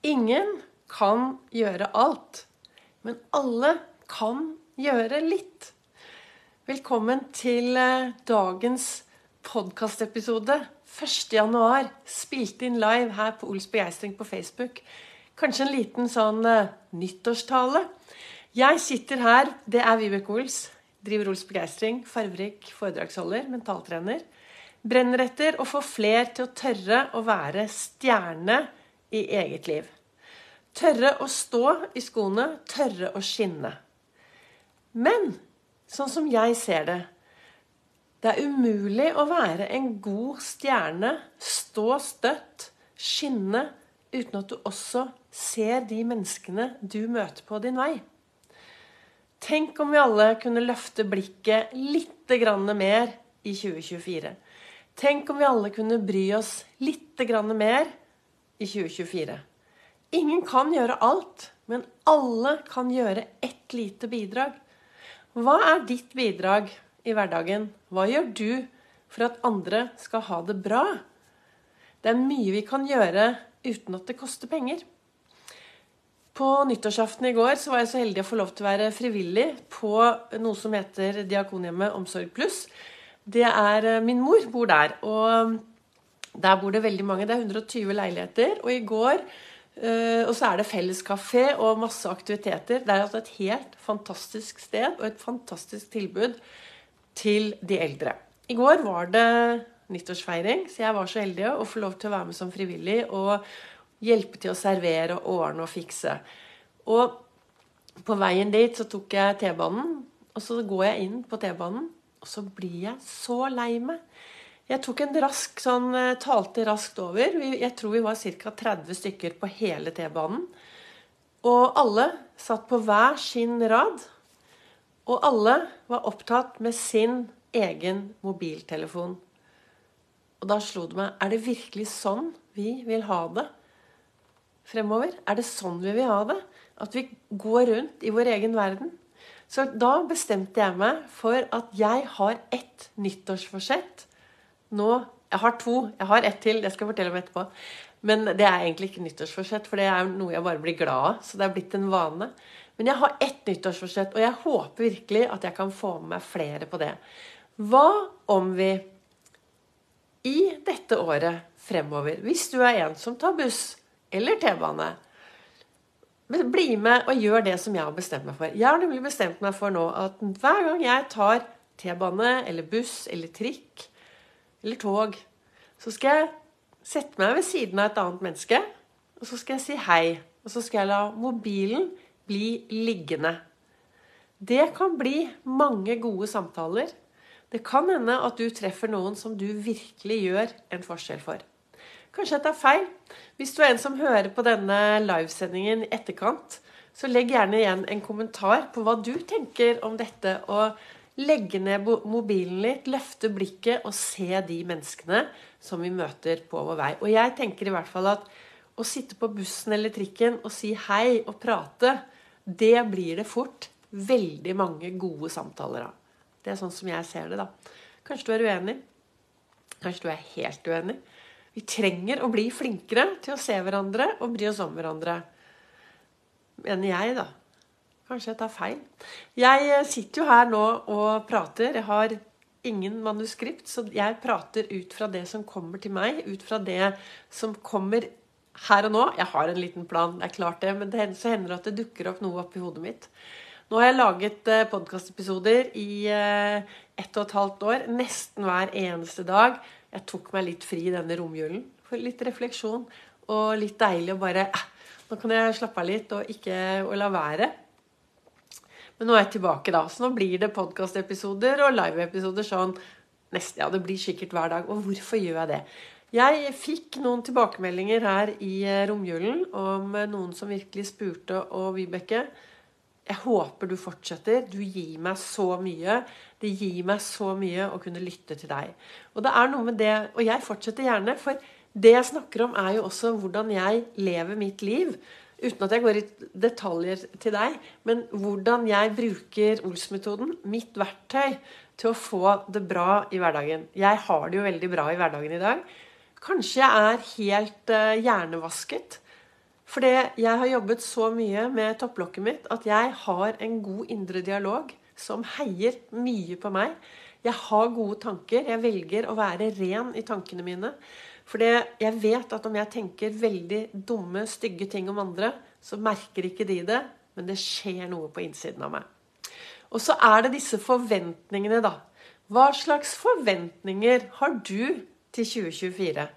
Ingen kan gjøre alt, men alle kan gjøre litt. Velkommen til eh, dagens podkastepisode. 1.1. Spilt inn live her på Ols Begeistring på Facebook. Kanskje en liten sånn uh, nyttårstale. Jeg sitter her, det er Vibeke Ols. Driver Ols Begeistring. Farverik foredragsholder, mentaltrener. Brenner etter å få fler til å tørre å være stjerne i eget liv. Tørre å stå i skoene, tørre å skinne. Men sånn som jeg ser det Det er umulig å være en god stjerne, stå støtt, skinne, uten at du også ser de menneskene du møter på din vei. Tenk om vi alle kunne løfte blikket litt mer i 2024. Tenk om vi alle kunne bry oss litt mer i 2024. Ingen kan gjøre alt, men alle kan gjøre ett lite bidrag. Hva er ditt bidrag i hverdagen? Hva gjør du for at andre skal ha det bra? Det er mye vi kan gjøre uten at det koster penger. På nyttårsaften i går var jeg så heldig å få lov til å være frivillig på noe som heter Diakonhjemmet Omsorg pluss. Det er eh, Min mor bor der. og der bor det veldig mange. Det er 120 leiligheter. Og i går Uh, og så er det felleskafé og masse aktiviteter. Det er altså et helt fantastisk sted og et fantastisk tilbud til de eldre. I går var det nyttårsfeiring, så jeg var så heldig å få lov til å være med som frivillig og hjelpe til å servere og ordne og fikse. Og på veien dit så tok jeg T-banen, og så går jeg inn på T-banen, og så blir jeg så lei meg. Jeg tok en rask sånn, eh, talte raskt over. Jeg tror vi var ca. 30 stykker på hele T-banen. Og alle satt på hver sin rad. Og alle var opptatt med sin egen mobiltelefon. Og da slo det meg Er det virkelig sånn vi vil ha det fremover? Er det sånn vi vil ha det? At vi går rundt i vår egen verden? Så da bestemte jeg meg for at jeg har ett nyttårsforsett nå Jeg har to. Jeg har ett til. Det skal jeg fortelle om etterpå. Men det er egentlig ikke nyttårsforsett, for det er noe jeg bare blir glad av. Så det er blitt en vane. Men jeg har ett nyttårsforsett, og jeg håper virkelig at jeg kan få med meg flere på det. Hva om vi i dette året fremover, hvis du er en som tar buss eller T-bane, bli med og gjør det som jeg har bestemt meg for. Jeg har nemlig bestemt meg for nå at hver gang jeg tar T-bane eller buss eller trikk, eller tog, så skal jeg sette meg ved siden av et annet menneske, og så skal jeg si hei. Og så skal jeg la mobilen bli liggende. Det kan bli mange gode samtaler. Det kan hende at du treffer noen som du virkelig gjør en forskjell for. Kanskje jeg tar feil. Hvis du er en som hører på denne livesendingen i etterkant, så legg gjerne igjen en kommentar på hva du tenker om dette. og legge ned mobilen litt, løfte blikket og se de menneskene som vi møter på vår vei. Og jeg tenker i hvert fall at å sitte på bussen eller trikken og si hei og prate, det blir det fort veldig mange gode samtaler av. Det er sånn som jeg ser det, da. Kanskje du er uenig? Kanskje du er helt uenig? Vi trenger å bli flinkere til å se hverandre og bry oss om hverandre. Mener jeg, da. Kanskje jeg tar feil. Jeg eh, sitter jo her nå og prater. Jeg har ingen manuskript, så jeg prater ut fra det som kommer til meg. Ut fra det som kommer her og nå. Jeg har en liten plan, det er klart det, men det så hender det at det dukker opp noe oppi hodet mitt. Nå har jeg laget eh, podkastepisoder i eh, ett og et halvt år. Nesten hver eneste dag. Jeg tok meg litt fri i denne romjulen. For litt refleksjon og litt deilig å bare Nå kan jeg slappe av litt og ikke og la være. Men nå er jeg tilbake, da. Så nå blir det podkastepisoder og liveepisoder sånn nesten, Ja, det blir sikkert hver dag. Og hvorfor gjør jeg det? Jeg fikk noen tilbakemeldinger her i eh, romjulen om eh, noen som virkelig spurte, og Vibeke jeg håper du fortsetter. Du gir meg så mye. Det gir meg så mye å kunne lytte til deg. Og det er noe med det, og jeg fortsetter gjerne, for det jeg snakker om, er jo også hvordan jeg lever mitt liv uten at jeg går i detaljer til deg, men hvordan jeg bruker Ols-metoden, mitt verktøy, til å få det bra i hverdagen. Jeg har det jo veldig bra i hverdagen i dag. Kanskje jeg er helt uh, hjernevasket Fordi jeg har jobbet så mye med topplokket mitt at jeg har en god indre dialog som heier mye på meg. Jeg har gode tanker. Jeg velger å være ren i tankene mine. For jeg vet at om jeg tenker veldig dumme, stygge ting om andre, så merker ikke de det, men det skjer noe på innsiden av meg. Og så er det disse forventningene, da. Hva slags forventninger har du til 2024?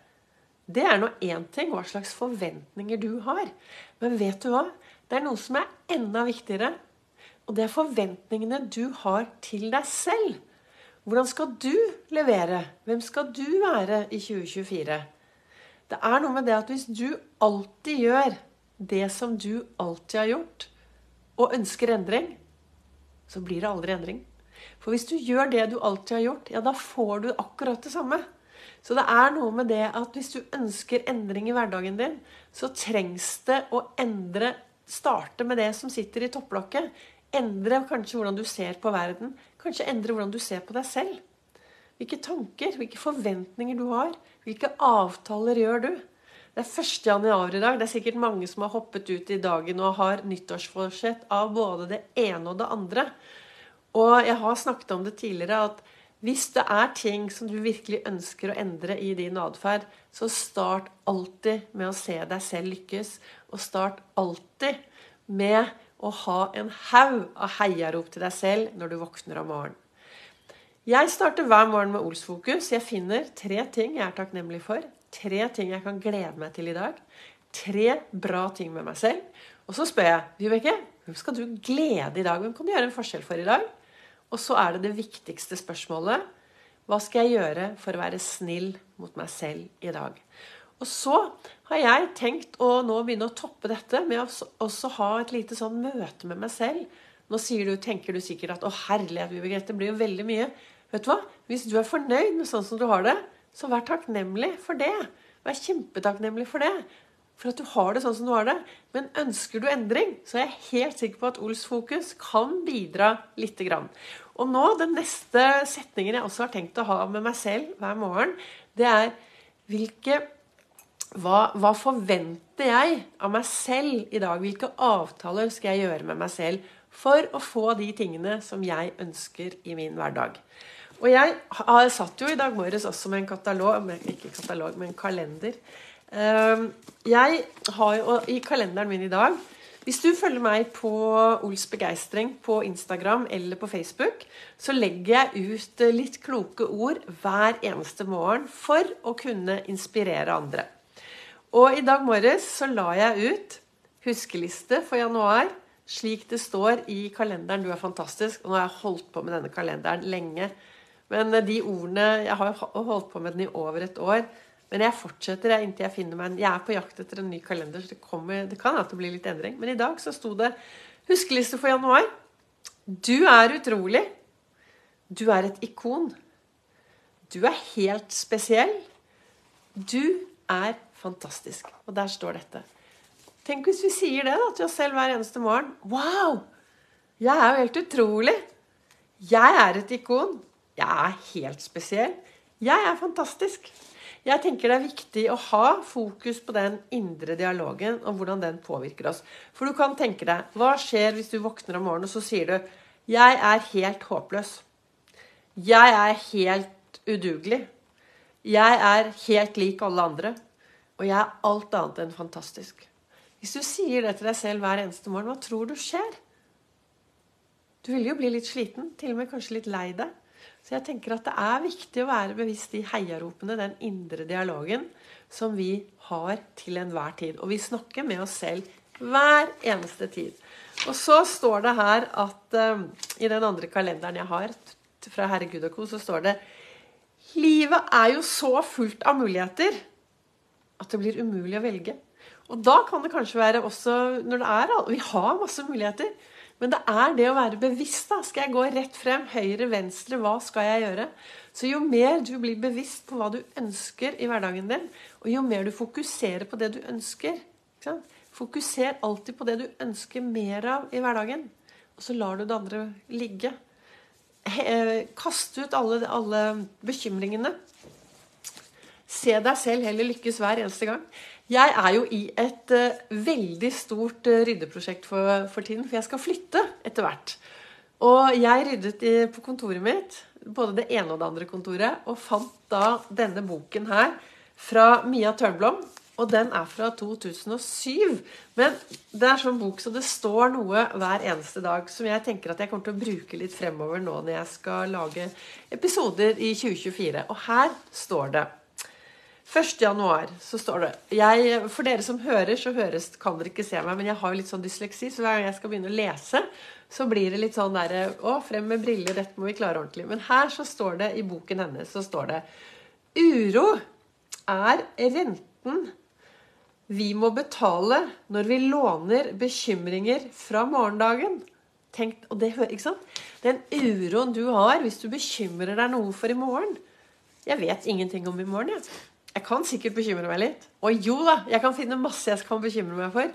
Det er nå én ting hva slags forventninger du har. Men vet du hva? Det er noe som er enda viktigere. Og det er forventningene du har til deg selv. Hvordan skal du levere? Hvem skal du være i 2024? Det er noe med det at hvis du alltid gjør det som du alltid har gjort, og ønsker endring, så blir det aldri endring. For hvis du gjør det du alltid har gjort, ja, da får du akkurat det samme. Så det er noe med det at hvis du ønsker endring i hverdagen din, så trengs det å endre Starte med det som sitter i topplokket. Endre kanskje hvordan du ser på verden. Kanskje endre hvordan du ser på deg selv. Hvilke tanker, hvilke forventninger du har. Hvilke avtaler gjør du? Det er 1. januar i dag. Det er sikkert mange som har hoppet ut i dagen og har nyttårsforsett av både det ene og det andre. Og jeg har snakket om det tidligere at hvis det er ting som du virkelig ønsker å endre i din atferd, så start alltid med å se deg selv lykkes. Og start alltid med å ha en haug av heiarop til deg selv når du våkner om morgenen. Jeg starter hver morgen med Olsfokus. Jeg finner tre ting jeg er takknemlig for. Tre ting jeg kan glede meg til i dag. Tre bra ting med meg selv. Og så spør jeg Vibeke, hvem skal du glede i dag? Hvem kan du gjøre en forskjell for i dag? Og så er det det viktigste spørsmålet. Hva skal jeg gjøre for å være snill mot meg selv i dag? Og så har jeg tenkt å nå begynne å toppe dette med å også ha et lite sånn møte med meg selv. Nå du, tenker du sikkert at 'Å, herlighet, Vibeke, det blir jo veldig mye'. Vet du hva? Hvis du er fornøyd med sånn som du har det, så vær takknemlig for det. Vær kjempetakknemlig for det for at du har det sånn som du har det. Men ønsker du endring, så er jeg helt sikker på at Ols Fokus kan bidra lite grann. Og nå, den neste setningen jeg også har tenkt å ha med meg selv hver morgen, det er hvilke hva, hva forventer jeg av meg selv i dag? Hvilke avtaler skal jeg gjøre med meg selv for å få de tingene som jeg ønsker i min hverdag? Og jeg har satt jo i dag morges også med en katalog, ikke katalog, men en kalender Ehm, jeg har jo i kalenderen min i dag Hvis du følger meg på Ols begeistring på Instagram eller på Facebook, så legger jeg ut litt kloke ord hver eneste morgen for å kunne inspirere andre. Og i dag morges så la jeg ut huskeliste for januar slik det står i kalenderen. Du er fantastisk. Og nå har jeg holdt på med denne kalenderen lenge. Men eh, de ordene Jeg har holdt på med den i over et år. Men jeg fortsetter jeg, inntil jeg finner meg en Jeg er på jakt etter en ny kalender, så det, kommer, det kan at det blir litt endring. Men i dag så sto det huskeliste for januar. Du er utrolig. Du er et ikon. Du er helt spesiell. Du er fantastisk. Og der står dette. Tenk hvis vi sier det da, til oss selv hver eneste morgen. Wow! Jeg er jo helt utrolig. Jeg er et ikon. Jeg er helt spesiell. Jeg er fantastisk. Jeg tenker det er viktig å ha fokus på den indre dialogen og hvordan den påvirker oss. For du kan tenke deg Hva skjer hvis du våkner om morgenen og så sier du 'Jeg er helt håpløs'. 'Jeg er helt udugelig'. 'Jeg er helt lik alle andre'. Og jeg er alt annet enn fantastisk. Hvis du sier det til deg selv hver eneste morgen, hva tror du skjer? Du vil jo bli litt sliten, til og med kanskje litt lei deg. Så jeg tenker at det er viktig å være bevisst i heiaropene, den indre dialogen som vi har til enhver tid. Og vi snakker med oss selv hver eneste tid. Og så står det her at uh, i den andre kalenderen jeg har fra Herregud og co., så står det Livet er jo så fullt av muligheter at det blir umulig å velge. Og da kan det kanskje være også når det er Vi har masse muligheter. Men det er det å være bevisst. da. Skal jeg gå rett frem? Høyre, venstre? Hva skal jeg gjøre? Så jo mer du blir bevisst på hva du ønsker i hverdagen din, og jo mer du fokuserer på det du ønsker Fokuser alltid på det du ønsker mer av i hverdagen, og så lar du det andre ligge. Eh, kast ut alle, alle bekymringene. Se deg selv heller lykkes hver eneste gang. Jeg er jo i et uh, veldig stort uh, ryddeprosjekt for, for, tiden, for jeg skal flytte etter hvert. Og jeg ryddet i, på kontoret mitt, både det ene og det andre kontoret, og fant da denne boken her fra Mia Tørnblom. Og den er fra 2007. Men det er sånn bok så det står noe hver eneste dag som jeg tenker at jeg kommer til å bruke litt fremover nå når jeg skal lage episoder i 2024. Og her står det 1. januar så står det jeg, For dere som hører, så høres, kan dere ikke se meg, men jeg har jo litt sånn dysleksi, så hver gang jeg skal begynne å lese, så blir det litt sånn derre Å, frem med briller, dette må vi klare ordentlig. Men her så står det i boken hennes så står det Uro er renten vi må betale når vi låner bekymringer fra morgendagen. Tenk, og det, ikke sant? Den uroen du har hvis du bekymrer deg noe for i morgen Jeg vet ingenting om i morgen. Jeg, jeg kan sikkert bekymre meg litt. Og jo da, jeg kan finne masse jeg kan bekymre meg for.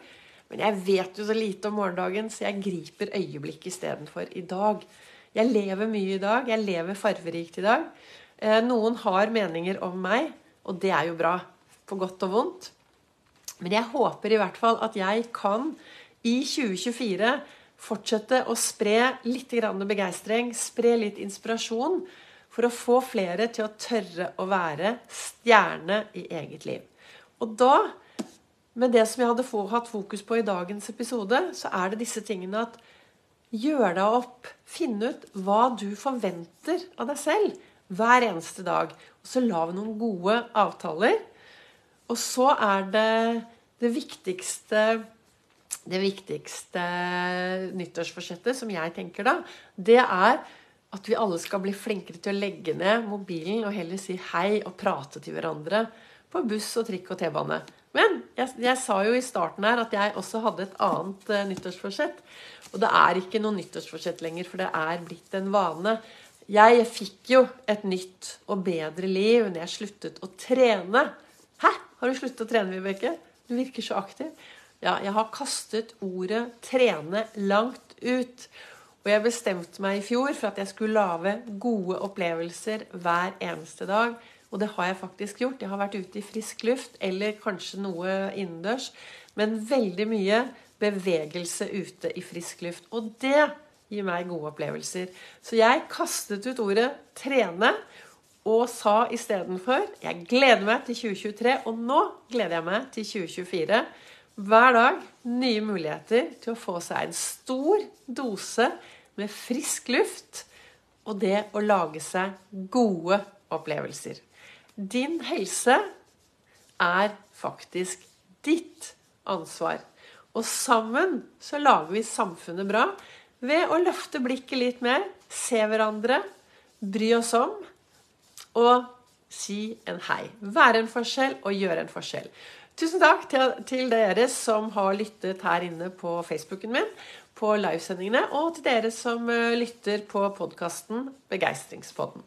Men jeg vet jo så lite om morgendagen, så jeg griper øyeblikket istedenfor i dag. Jeg lever mye i dag. Jeg lever farverikt i dag. Eh, noen har meninger om meg, og det er jo bra. På godt og vondt. Men jeg håper i hvert fall at jeg kan i 2024 fortsette å spre litt begeistring, spre litt inspirasjon, for å få flere til å tørre å være stjerne i eget liv. Og da, med det som jeg hadde hatt fokus på i dagens episode, så er det disse tingene at gjør deg opp, finn ut hva du forventer av deg selv hver eneste dag. Og så lag noen gode avtaler og så er det det viktigste det viktigste nyttårsforsettet, som jeg tenker da, det er at vi alle skal bli flinkere til å legge ned mobilen og heller si hei og prate til hverandre på buss og trikk og T-bane. Men jeg, jeg, sa jo i starten her at jeg også hadde et annet uh, nyttårsforsett. Og det er ikke noe nyttårsforsett lenger, for det er blitt en vane. Jeg fikk jo et nytt og bedre liv når jeg sluttet å trene. Har du sluttet å trene, Vibeke? Du virker så aktiv. Ja, jeg har kastet ordet 'trene' langt ut. Og jeg bestemte meg i fjor for at jeg skulle lage gode opplevelser hver eneste dag. Og det har jeg faktisk gjort. Jeg har vært ute i frisk luft, eller kanskje noe innendørs. Men veldig mye bevegelse ute i frisk luft. Og det gir meg gode opplevelser. Så jeg kastet ut ordet 'trene' og sa istedenfor jeg gleder meg til 2023, og nå gleder jeg meg til 2024. Hver dag nye muligheter til å få seg en stor dose med frisk luft og det å lage seg gode opplevelser. Din helse er faktisk ditt ansvar. Og sammen så lager vi samfunnet bra ved å løfte blikket litt mer, se hverandre, bry oss om og si en hei. Være en forskjell og gjøre en forskjell. Tusen takk til, til dere som har lyttet her inne på Facebooken min, på livesendingene, og til dere som eh, lytter på podkasten Begeistringspodden.